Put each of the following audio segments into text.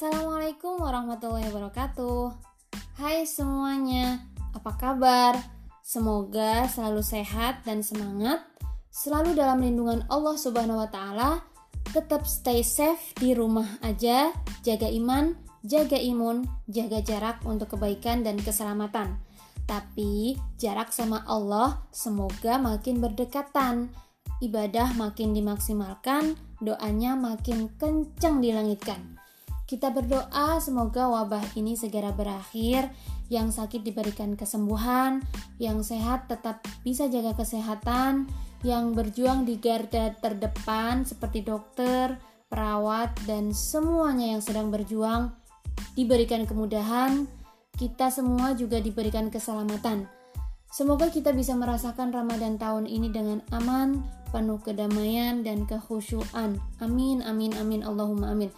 Assalamualaikum warahmatullahi wabarakatuh. Hai semuanya, apa kabar? Semoga selalu sehat dan semangat, selalu dalam lindungan Allah Subhanahu wa taala, tetap stay safe di rumah aja, jaga iman, jaga imun, jaga jarak untuk kebaikan dan keselamatan. Tapi jarak sama Allah semoga makin berdekatan. Ibadah makin dimaksimalkan, doanya makin kencang dilangitkan. Kita berdoa semoga wabah ini segera berakhir, yang sakit diberikan kesembuhan, yang sehat tetap bisa jaga kesehatan, yang berjuang di garda terdepan seperti dokter, perawat, dan semuanya yang sedang berjuang diberikan kemudahan, kita semua juga diberikan keselamatan. Semoga kita bisa merasakan Ramadan tahun ini dengan aman, penuh kedamaian dan kehusyuan. Amin, amin, amin, Allahumma amin.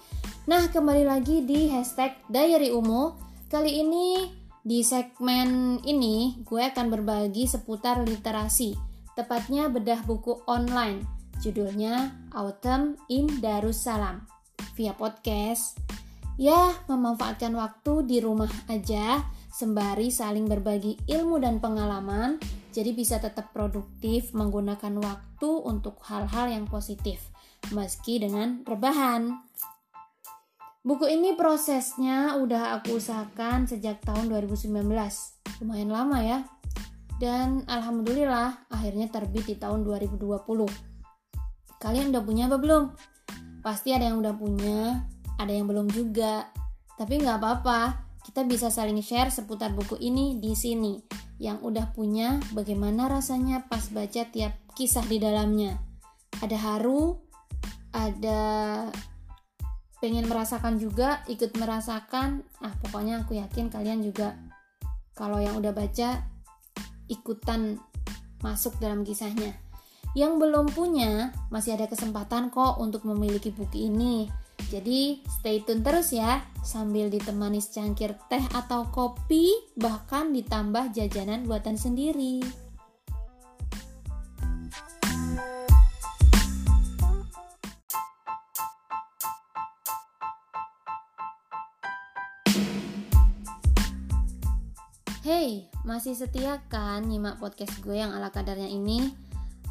Nah, kembali lagi di hashtag Diary Umu. Kali ini di segmen ini gue akan berbagi seputar literasi, tepatnya bedah buku online. Judulnya Autumn in Darussalam via podcast. Ya, memanfaatkan waktu di rumah aja sembari saling berbagi ilmu dan pengalaman, jadi bisa tetap produktif menggunakan waktu untuk hal-hal yang positif, meski dengan rebahan. Buku ini prosesnya udah aku usahakan sejak tahun 2019. Lumayan lama ya. Dan alhamdulillah akhirnya terbit di tahun 2020. Kalian udah punya apa belum? Pasti ada yang udah punya, ada yang belum juga. Tapi nggak apa-apa, kita bisa saling share seputar buku ini di sini. Yang udah punya, bagaimana rasanya pas baca tiap kisah di dalamnya. Ada haru, ada pengen merasakan juga ikut merasakan. Ah pokoknya aku yakin kalian juga kalau yang udah baca ikutan masuk dalam kisahnya. Yang belum punya masih ada kesempatan kok untuk memiliki buku ini jadi stay tune terus ya sambil ditemani secangkir teh atau kopi bahkan ditambah jajanan buatan sendiri. Hey, masih setia kan nyimak podcast gue yang ala kadarnya ini?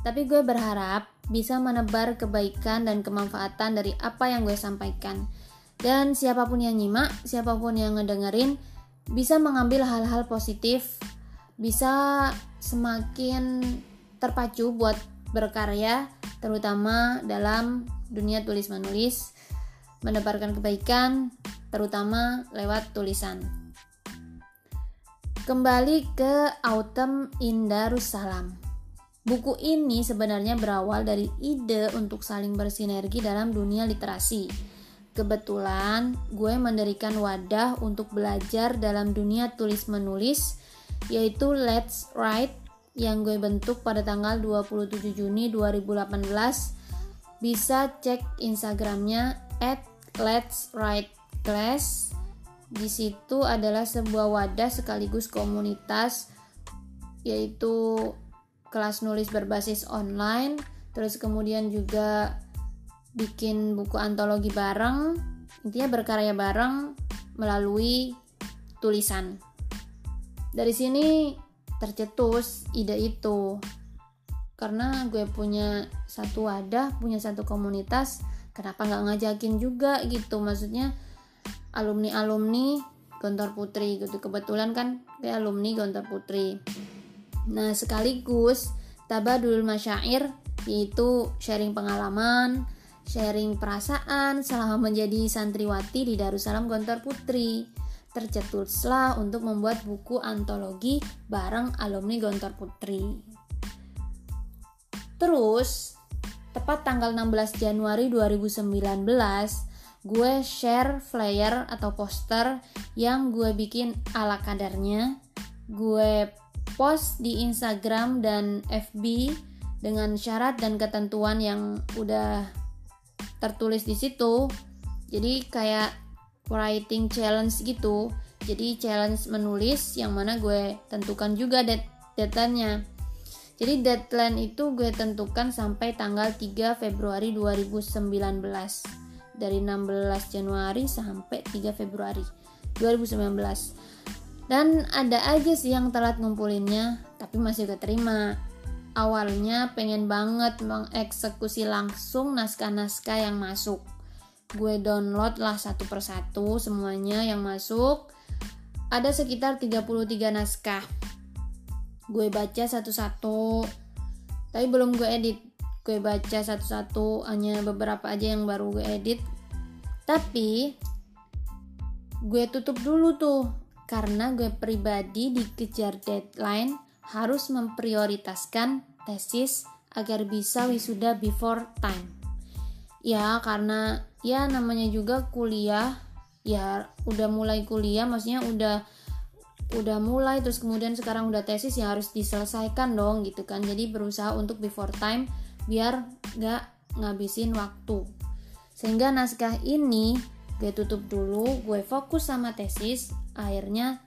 Tapi gue berharap bisa menebar kebaikan dan kemanfaatan dari apa yang gue sampaikan. Dan siapa pun yang nyimak, siapa pun yang ngedengerin, bisa mengambil hal-hal positif, bisa semakin terpacu buat berkarya, terutama dalam dunia tulis menulis, menebarkan kebaikan, terutama lewat tulisan. Kembali ke Autumn in Darussalam. Buku ini sebenarnya berawal dari ide untuk saling bersinergi dalam dunia literasi. Kebetulan gue mendirikan wadah untuk belajar dalam dunia tulis-menulis yaitu Let's Write yang gue bentuk pada tanggal 27 Juni 2018. Bisa cek Instagramnya at Let's Write Class di situ adalah sebuah wadah sekaligus komunitas yaitu kelas nulis berbasis online terus kemudian juga bikin buku antologi bareng intinya berkarya bareng melalui tulisan. Dari sini tercetus ide itu. Karena gue punya satu wadah punya satu komunitas kenapa nggak ngajakin juga gitu? Maksudnya alumni alumni Gontor Putri gitu. Kebetulan kan kayak alumni Gontor Putri nah sekaligus tabadul masyair yaitu sharing pengalaman sharing perasaan selama menjadi santriwati di Darussalam Gontor Putri. Tercetuslah untuk membuat buku antologi bareng alumni Gontor Putri. Terus tepat tanggal 16 Januari 2019 gue share flyer atau poster yang gue bikin ala kadarnya. Gue post di Instagram dan FB dengan syarat dan ketentuan yang udah tertulis di situ. Jadi kayak writing challenge gitu. Jadi challenge menulis yang mana gue tentukan juga dead deadline-nya. Jadi deadline itu gue tentukan sampai tanggal 3 Februari 2019 dari 16 Januari sampai 3 Februari 2019 dan ada aja sih yang telat ngumpulinnya tapi masih keterima. Awalnya pengen banget mengeksekusi langsung naskah-naskah yang masuk. Gue download lah satu persatu semuanya yang masuk. Ada sekitar 33 naskah. Gue baca satu-satu. Tapi belum gue edit. Gue baca satu-satu hanya beberapa aja yang baru gue edit. Tapi gue tutup dulu tuh karena gue pribadi dikejar deadline harus memprioritaskan tesis agar bisa wisuda before time. Ya karena ya namanya juga kuliah ya udah mulai kuliah maksudnya udah udah mulai terus kemudian sekarang udah tesis ya harus diselesaikan dong gitu kan. Jadi berusaha untuk before time biar gak ngabisin waktu. Sehingga naskah ini gue tutup dulu. Gue fokus sama tesis. Akhirnya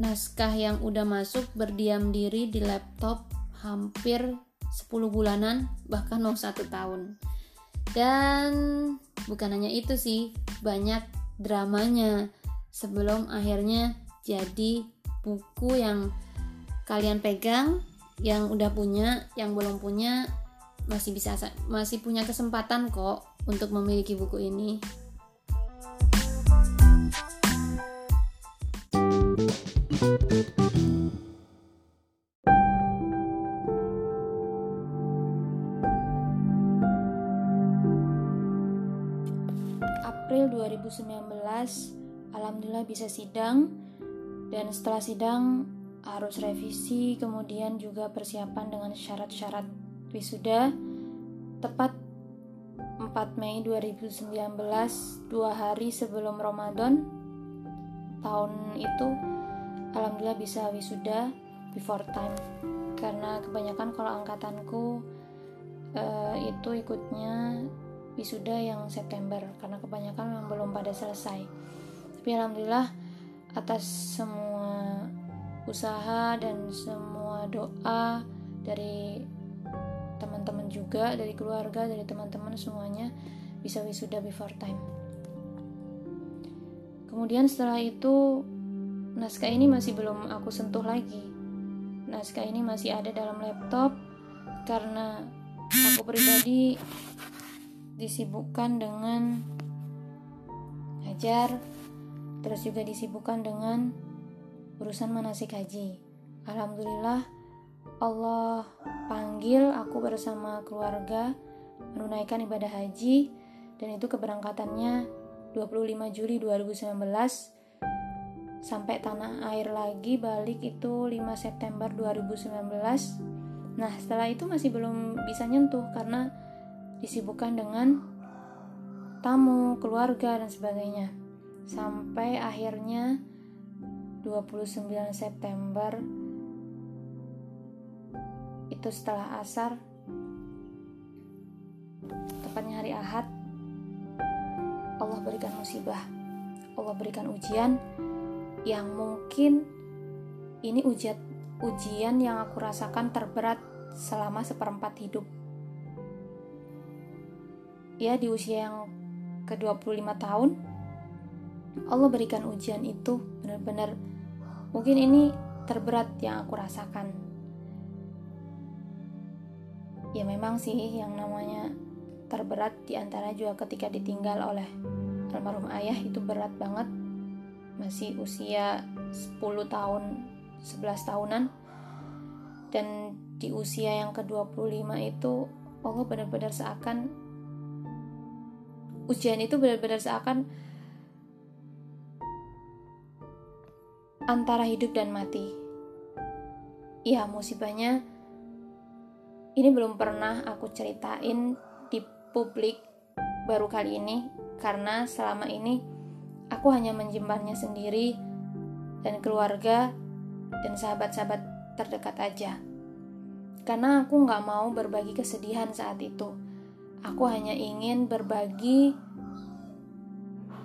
naskah yang udah masuk berdiam diri di laptop hampir 10 bulanan bahkan mau satu tahun. Dan bukan hanya itu sih banyak dramanya sebelum akhirnya jadi buku yang kalian pegang yang udah punya yang belum punya masih bisa masih punya kesempatan kok untuk memiliki buku ini April 2019 Alhamdulillah bisa sidang. Dan setelah sidang harus revisi kemudian juga persiapan dengan syarat-syarat wisuda. Tepat 4 Mei 2019 dua hari sebelum Ramadan. Tahun itu Alhamdulillah bisa wisuda before time. Karena kebanyakan kalau angkatanku uh, itu ikutnya wisuda yang September. Karena kebanyakan memang belum pada selesai. Tapi Alhamdulillah atas semua usaha dan semua doa dari teman-teman juga dari keluarga dari teman-teman semuanya bisa wisuda before time. Kemudian setelah itu naskah ini masih belum aku sentuh lagi naskah ini masih ada dalam laptop karena aku pribadi disibukkan dengan ngajar terus juga disibukkan dengan urusan manasik haji. Alhamdulillah Allah panggil aku bersama keluarga menunaikan ibadah haji dan itu keberangkatannya 25 Juli 2019 sampai tanah air lagi balik itu 5 September 2019 nah setelah itu masih belum bisa nyentuh karena disibukkan dengan tamu, keluarga dan sebagainya. Sampai akhirnya 29 September itu setelah asar tepatnya hari Ahad Allah berikan musibah Allah berikan ujian yang mungkin ini ujian ujian yang aku rasakan terberat selama seperempat hidup ya di usia yang ke-25 tahun Allah berikan ujian itu benar-benar mungkin ini terberat yang aku rasakan. Ya memang sih yang namanya terberat di antara juga ketika ditinggal oleh almarhum ayah itu berat banget. Masih usia 10 tahun, 11 tahunan. Dan di usia yang ke-25 itu Allah benar-benar seakan ujian itu benar-benar seakan antara hidup dan mati. Ya, musibahnya ini belum pernah aku ceritain di publik baru kali ini karena selama ini aku hanya menjembatnya sendiri dan keluarga dan sahabat-sahabat terdekat aja. Karena aku nggak mau berbagi kesedihan saat itu. Aku hanya ingin berbagi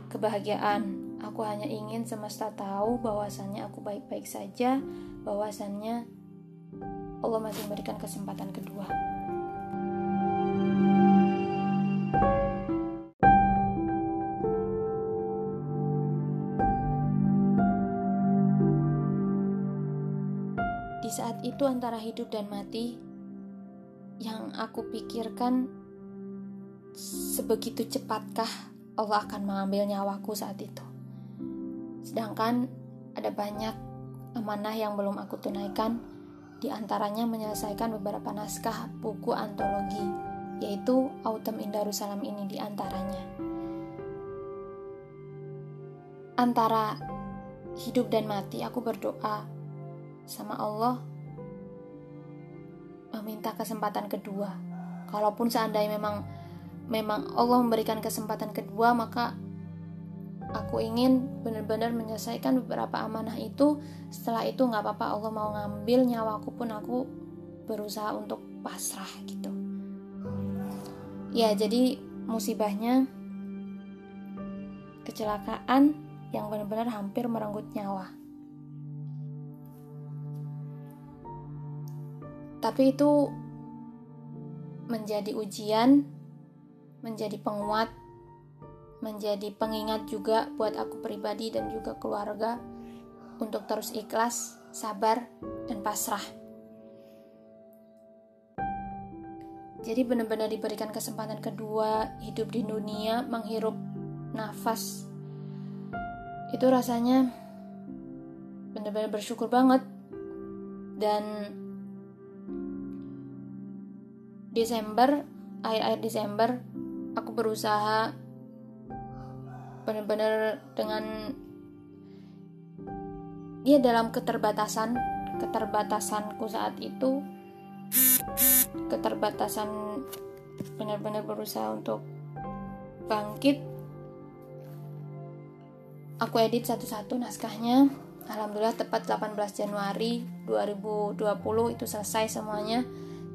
kebahagiaan Aku hanya ingin semesta tahu bahwasannya aku baik-baik saja, bahwasannya Allah masih memberikan kesempatan kedua. Itu antara hidup dan mati, yang aku pikirkan sebegitu cepatkah Allah akan mengambil nyawaku saat itu. Sedangkan ada banyak amanah yang belum aku tunaikan, di antaranya menyelesaikan beberapa naskah buku antologi, yaitu Autumn in Darussalam ini di antaranya. Antara hidup dan mati, aku berdoa sama Allah meminta kesempatan kedua. Kalaupun seandainya memang memang Allah memberikan kesempatan kedua, maka aku ingin benar-benar menyelesaikan beberapa amanah itu. Setelah itu nggak apa-apa Allah mau ngambil nyawaku pun aku berusaha untuk pasrah gitu. Ya, jadi musibahnya kecelakaan yang benar-benar hampir merenggut nyawa. Tapi itu menjadi ujian, menjadi penguat, menjadi pengingat juga buat aku pribadi dan juga keluarga untuk terus ikhlas, sabar, dan pasrah. Jadi benar-benar diberikan kesempatan kedua hidup di dunia, menghirup nafas. Itu rasanya benar-benar bersyukur banget. Dan Desember akhir-akhir Desember aku berusaha benar-benar dengan dia dalam keterbatasan keterbatasanku saat itu. Keterbatasan benar-benar berusaha untuk bangkit. Aku edit satu-satu naskahnya. Alhamdulillah tepat 18 Januari 2020 itu selesai semuanya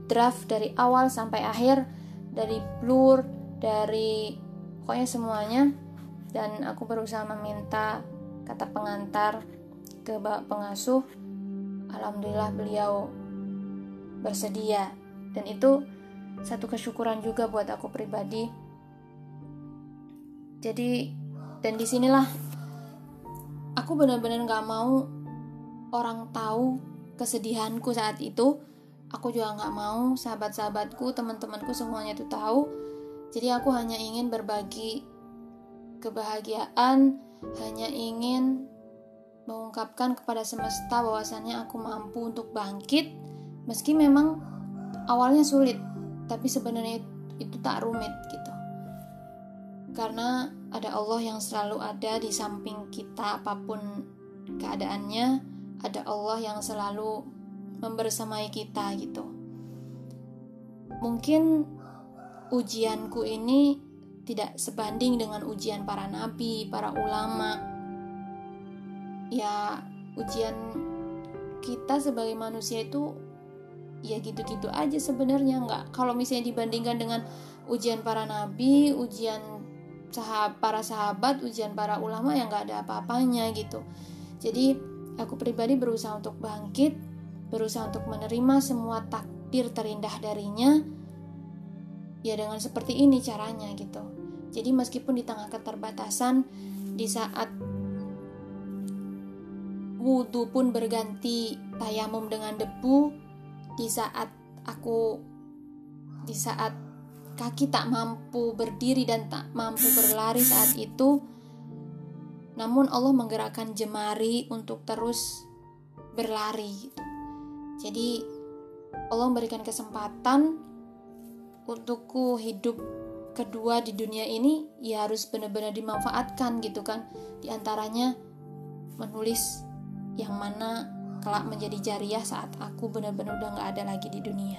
draft dari awal sampai akhir dari blur dari pokoknya semuanya. Dan aku berusaha meminta kata pengantar ke pengasuh. Alhamdulillah beliau bersedia. Dan itu satu kesyukuran juga buat aku pribadi. Jadi dan di sinilah aku benar-benar nggak mau orang tahu kesedihanku saat itu aku juga nggak mau sahabat-sahabatku teman-temanku semuanya itu tahu. Jadi aku hanya ingin berbagi kebahagiaan hanya ingin mengungkapkan kepada semesta bahwasannya aku mampu untuk bangkit meski memang awalnya sulit tapi sebenarnya itu tak rumit gitu. Karena ada Allah yang selalu ada di samping kita apa pun keadaannya ada Allah yang selalu membersamai kita gitu. Mungkin ujianku ini tidak sebanding dengan ujian para nabi, para ulama. Ya, ujian kita sebagai manusia itu ya gitu-gitu aja sebenarnya nggak kalau misalnya dibandingkan dengan ujian para nabi, ujian sahab, para sahabat, ujian para ulama yang nggak ada apa-apanya gitu. Jadi aku pribadi berusaha untuk bangkit berusaha untuk menerima semua takdir terindah darinya ya dengan seperti ini caranya gitu jadi meskipun di tengah keterbatasan di saat wudhu pun berganti tayamum dengan debu di saat aku di saat kaki tak mampu berdiri dan tak mampu berlari saat itu namun Allah menggerakkan jemari untuk terus berlari gitu. Jadi Allah memberikan kesempatan untukku hidup kedua di dunia ini ya harus benar-benar dimanfaatkan gitu kan. Di antaranya menulis yang mana kelak menjadi jariah saat aku benar-benar udah nggak ada lagi di dunia.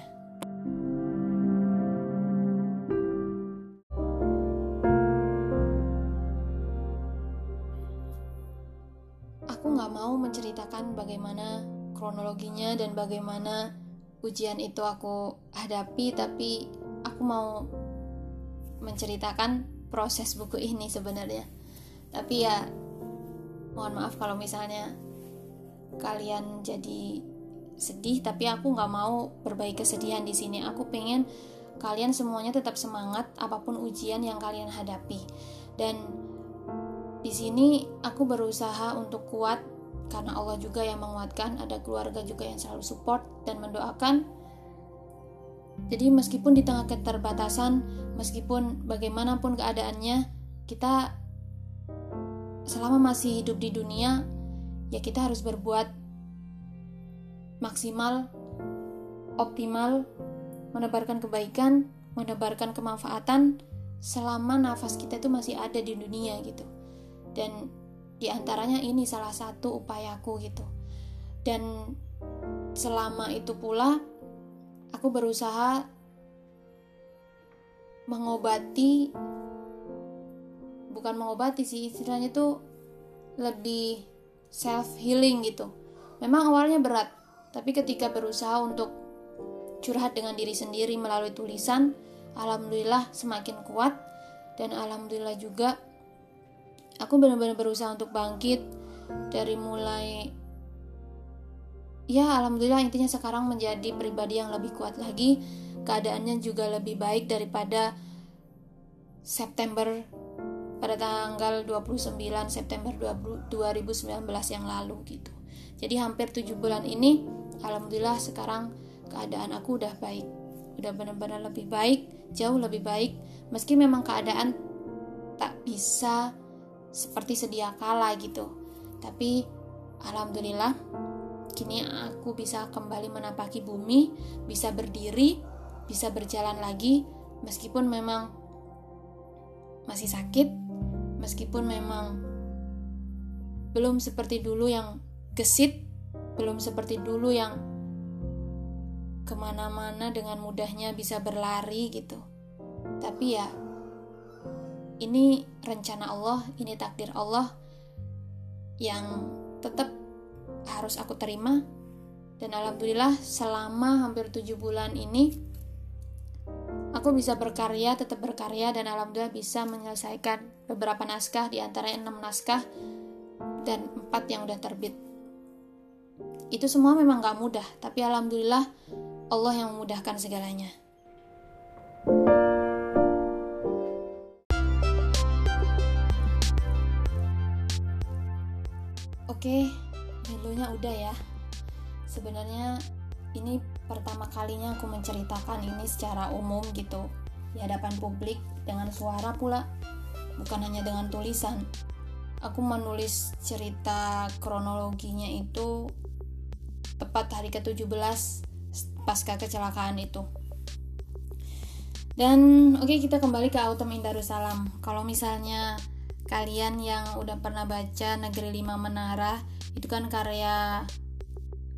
Aku nggak mau menceritakan bagaimana kronologinya dan bagaimana ujian itu aku hadapi tapi aku mau menceritakan proses buku ini sebenarnya. Tapi ya mohon maaf kalau misalnya kalian jadi sedih tapi aku nggak mau berbagi kesedihan di sini. Aku pengen kalian semuanya tetap semangat apa pun ujian yang kalian hadapi. Dan di sini aku berusaha untuk kuat karena Allah juga yang menguatkan ada keluarga juga yang selalu support dan mendoakan. Jadi meskipun di tengah keterbatasan meskipun bagaimanapun keadaannya kita selama masih hidup di dunia ya kita harus berbuat maksimal optimal menebarkan kebaikan menebarkan kemanfaatan selama nafas kita itu masih ada di dunia gitu. Dan di antaranya ini salah satu upayaku gitu. Dan selama itu pula aku berusaha mengobati bukan mengobati sih istilahnya tuh lebih self healing gitu. Memang awalnya berat tapi ketika berusaha untuk curhat dengan diri sendiri melalui tulisan alhamdulillah semakin kuat. Dan alhamdulillah juga aku benar-benar berusaha untuk bangkit dari mulai ya alhamdulillah intinya sekarang menjadi pribadi yang lebih kuat lagi. Keadaannya juga lebih baik daripada September pada tanggal 29 September 2019 yang lalu gitu. Jadi hampir 7 bulan ini alhamdulillah sekarang keadaan aku udah baik. Udah benar-benar lebih baik jauh lebih baik. Meski memang keadaan tak bisa seperti sedia kala gitu. Tapi alhamdulillah kini aku bisa kembali menapaki bumi, bisa berdiri, bisa berjalan lagi meskipun memang masih sakit, meskipun memang belum seperti dulu yang gesit, belum seperti dulu yang ke mana-mana dengan mudahnya bisa berlari gitu. Tapi ya ini rencana Allah, ini takdir Allah yang tetap harus aku terima dan alhamdulillah selama hampir tujuh bulan ini aku bisa berkarya, tetap berkarya dan alhamdulillah bisa menyelesaikan beberapa naskah di antara enam naskah dan empat yang udah terbit. Itu semua memang gak mudah, tapi alhamdulillah Allah yang memudahkan segalanya. Oke, melonya udah ya. Sebenarnya ini pertama kalinya aku menceritakan ini secara umum gitu di hadapan publik dengan suara pula, bukan hanya dengan tulisan. Aku menulis cerita kronologinya itu tepat hari ke-17 pasca kecelakaan itu. Dan oke okay, kita kembali ke Autumn in Darussalam. Kalau misalnya kalian yang udah pernah baca Negeri Lima Menara itu kan karya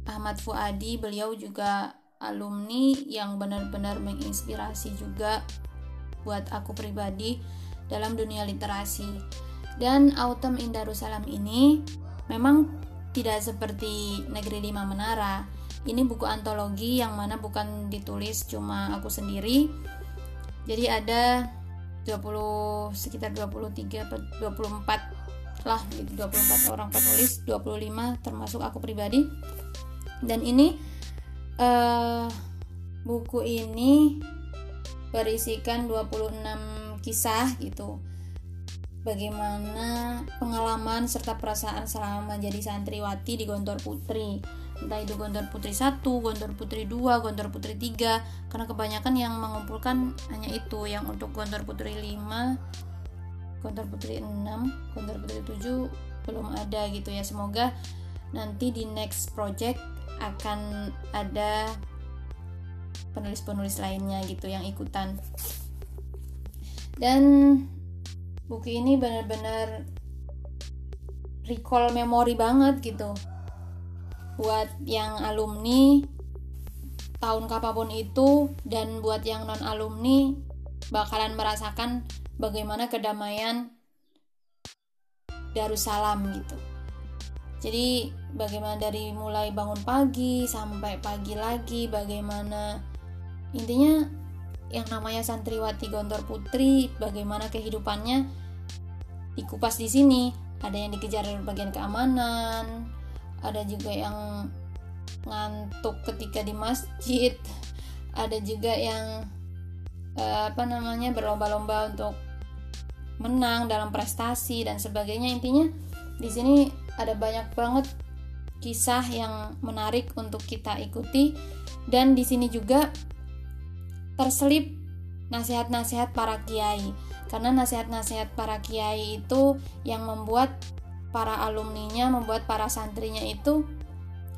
Ahmad Fuadi. Beliau juga alumni yang benar-benar menginspirasi juga buat aku pribadi dalam dunia literasi. Dan Autumn in Darussalam ini memang tidak seperti Negeri Lima Menara. Ini buku antologi yang mana bukan ditulis cuma aku sendiri. Jadi ada 20 sekitar 23 24 lah gitu. 24 orang penulis 25 termasuk aku pribadi. Dan ini uh, buku ini berisikan 26 kisah gitu. Bagaimana pengalaman serta perasaan selama menjadi santriwati di Gontor Putri entah itu Gontor Putri 1, Gontor Putri 2, Gontor Putri 3 karena kebanyakan yang mengumpulkan hanya itu. Yang untuk Gontor Putri 5 Gontor Putri 6 Gontor Putri 7 belum ada gitu ya. Semoga nanti di next project akan ada penulis-penulis lainnya gitu yang ikutan. Dan buku ini benar-benar recall memori banget gitu buat yang alumni tahun kapan pun itu dan buat yang non alumni bakalan merasakan bagaimana kedamaian Darussalam gitu. Jadi bagaimana dari mulai bangun pagi sampai pagi lagi bagaimana intinya yang namanya santriwati Gontor Putri bagaimana kehidupannya dikupas di sini ada yang dikejar bagian keamanan ada juga yang ngantuk ketika di masjid. Ada juga yang uh, apa namanya berlomba-lomba untuk menang dalam prestasi dan sebagainya. Intinya di sini ada banyak banget kisah yang menarik untuk kita ikuti. Dan di sini juga terselip nasihat-nasihat para kiai. Karena nasihat-nasihat para kiai itu yang membuat para alumninya membuat para santrinya itu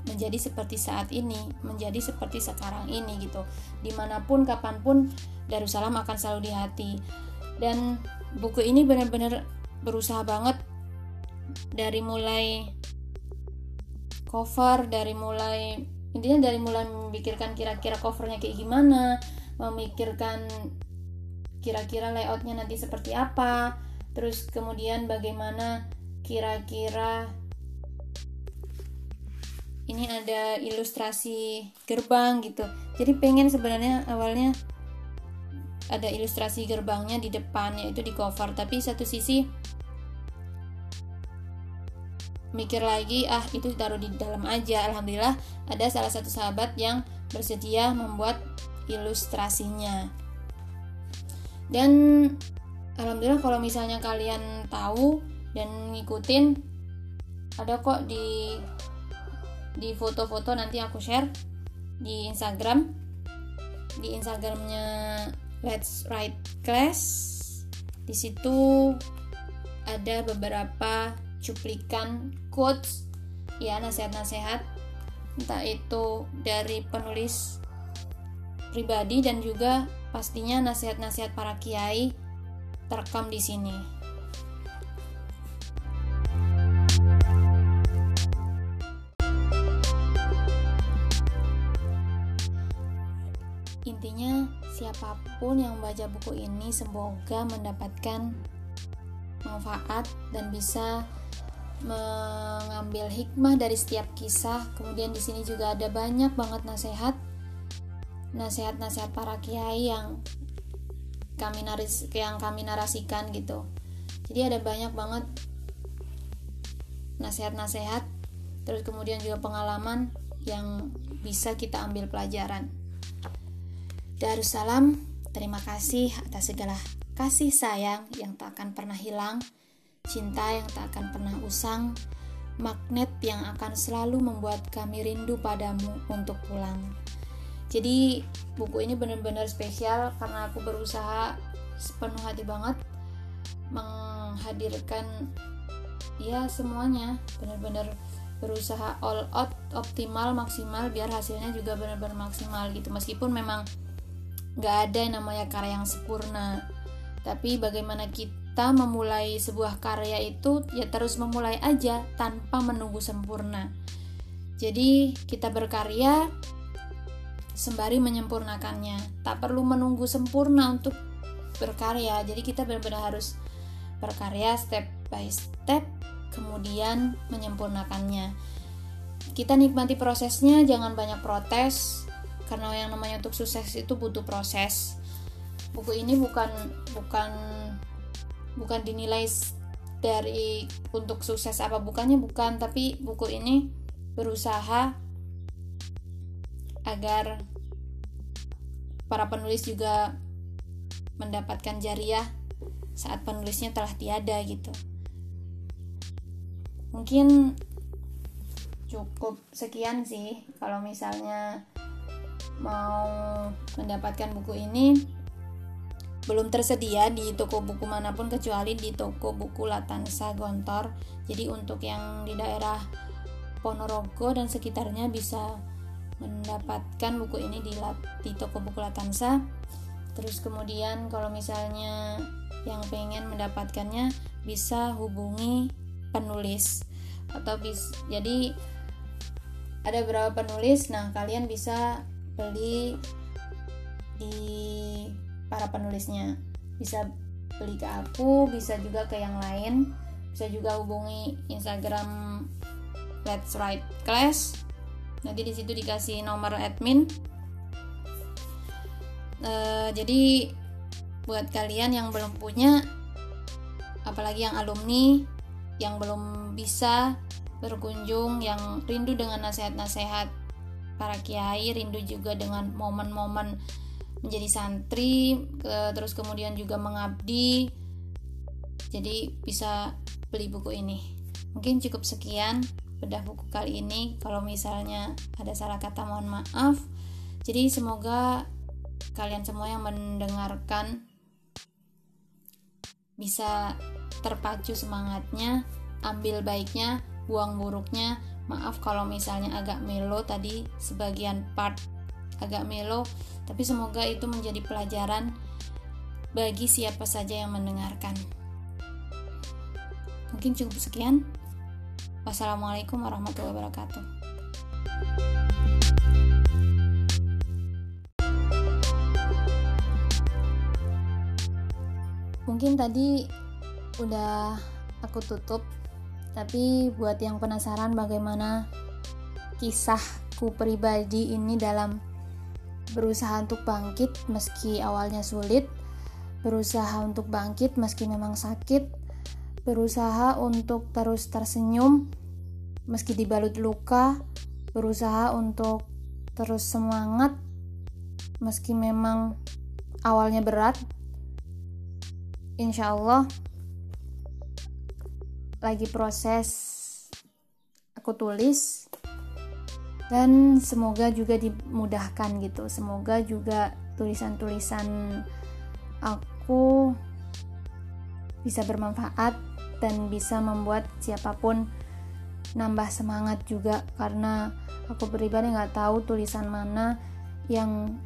menjadi seperti saat ini, menjadi seperti sekarang ini gitu. Di mana pun, kapan pun, Darussalam akan selalu di hati. Dan buku ini benar-benar berusaha banget dari mulai cover, dari mulai intinya dari mulai memikirkan kira-kira covernya kayak gimana, memikirkan kira-kira layoutnya nanti seperti apa, terus kemudian bagaimana kira-kira ini ada ilustrasi gerbang gitu. Jadi pengen sebenarnya awalnya ada ilustrasi gerbangnya di depan yaitu di cover. Tapi satu sisi mikir lagi ah itu taruh di dalam aja. Alhamdulillah ada salah satu sahabat yang bersedia membuat ilustrasinya. Dan alhamdulillah kalau misalnya kalian tahu dan ngikutin. Ada kok di di foto-foto nanti aku share di Instagram. Di Instagramnya Let's Write Class. Di situ ada beberapa cuplikan quotes ya nasihat-nasihat. Entah itu dari penulis pribadi dan juga pastinya nasihat-nasihat para kiai terekam di sini. Siapa pun yang membaca buku ini semoga mendapatkan manfaat dan bisa mengambil hikmah dari setiap kisah. Kemudian di sini juga ada banyak banget nasihat, nasihat-nasihat para kiai yang kami naris yang kami narasikan gitu. Jadi ada banyak banget nasihat-nasihat, terus kemudian juga pengalaman yang bisa kita ambil pelajaran. Darussalam, terima kasih atas segala kasih sayang yang tak akan pernah hilang, cinta yang tak akan pernah usang, magnet yang akan selalu membuat kami rindu padamu untuk pulang. Jadi buku ini benar-benar spesial karena aku berusaha sepenuh hati banget menghadirkan ya semuanya benar-benar berusaha all out optimal maksimal biar hasilnya juga benar-benar maksimal gitu meskipun memang nggak ada yang namanya karya yang sempurna. Tapi bagaimana kita memulai sebuah karya itu ya terus memulai aja tanpa menunggu sempurna. Jadi kita berkarya sembari menyempurnakannya. Tak perlu menunggu sempurna untuk berkarya. Jadi kita benar-benar harus berkarya step by step kemudian menyempurnakannya. Kita nikmati prosesnya jangan banyak protes karena yang namanya untuk sukses itu butuh proses. Buku ini bukan bukan bukan dinilai dari untuk sukses apa bukannya bukan. Tapi buku ini berusaha agar para penulis juga mendapatkan jariah saat penulisnya telah tiada gitu. Mungkin cukup sekian sih kalau misalnya mau mendapatkan buku ini belum tersedia di toko buku mana pun kecuali di toko buku Latansa Gontor. Jadi untuk yang di daerah Ponorogo dan sekitarnya bisa mendapatkan buku ini di, di toko buku Latansa. Terus kemudian kalau misalnya yang pengen mendapatkannya bisa hubungi penulis atau bis jadi ada beberapa penulis nah kalian bisa beli di para penulisnya. Bisa beli ke aku bisa juga ke yang lain. Bisa juga hubungi Instagram Let's Write Class. Nanti di situ dikasih nomor admin. Uh, jadi buat kalian yang belum punya apalagi yang alumni yang belum bisa berkunjung yang rindu dengan nasihat-nasihat para kiai rindu juga dengan momen-momen menjadi santri ke, terus kemudian juga mengabdi. Jadi bisa beli buku ini. Mungkin cukup sekian bedah buku kali ini. Kalau misalnya ada salah kata mohon maaf. Jadi semoga kalian semua yang mendengarkan bisa terpacu semangatnya ambil baiknya buang buruknya maaf kalau misalnya agak melo tadi sebagian part agak melo tapi semoga itu menjadi pelajaran bagi siapa saja yang mendengarkan. Mungkin cukup sekian. Wassalamualaikum warahmatullahi wabarakatuh. Mungkin tadi udah aku tutup tapi buat yang penasaran bagaimana kisahku pribadi ini dalam berusaha untuk bangkit meski awalnya sulit berusaha untuk bangkit meski memang sakit berusaha untuk terus tersenyum meski dibalut luka berusaha untuk terus semangat meski memang awalnya berat insya Allah lagi proses aku tulis dan semoga juga dimudahkan gitu. Semoga juga tulisan-tulisan aku bisa bermanfaat dan bisa membuat siapa pun nambah semangat juga karena aku pribadi nggak tahu tulisan mana yang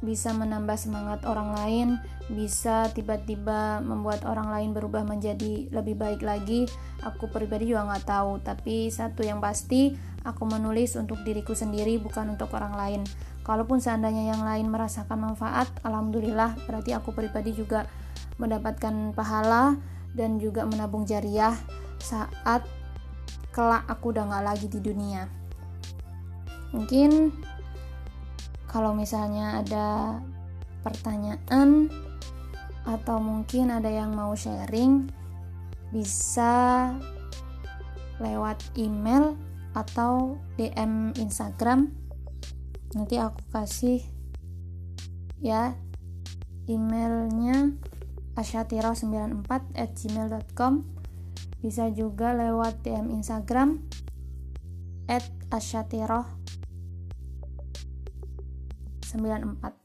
bisa menambah semangat orang lain, bisa tiba-tiba membuat orang lain berubah menjadi lebih baik lagi. Aku pribadi juga nggak tahu, tapi satu yang pasti aku menulis untuk diriku sendiri bukan untuk orang lain. Kalaupun seandainya yang lain merasakan manfaat, alhamdulillah berarti aku pribadi juga mendapatkan pahala dan juga menabung jariah saat kelak aku udah nggak lagi di dunia. Mungkin kalau misalnya ada pertanyaan atau mungkin ada yang mau sharing bisa lewat email atau DM Instagram. Nanti aku kasih ya emailnya asyatiro94 at gmail.com bisa juga lewat DM Instagram at asyatiro 94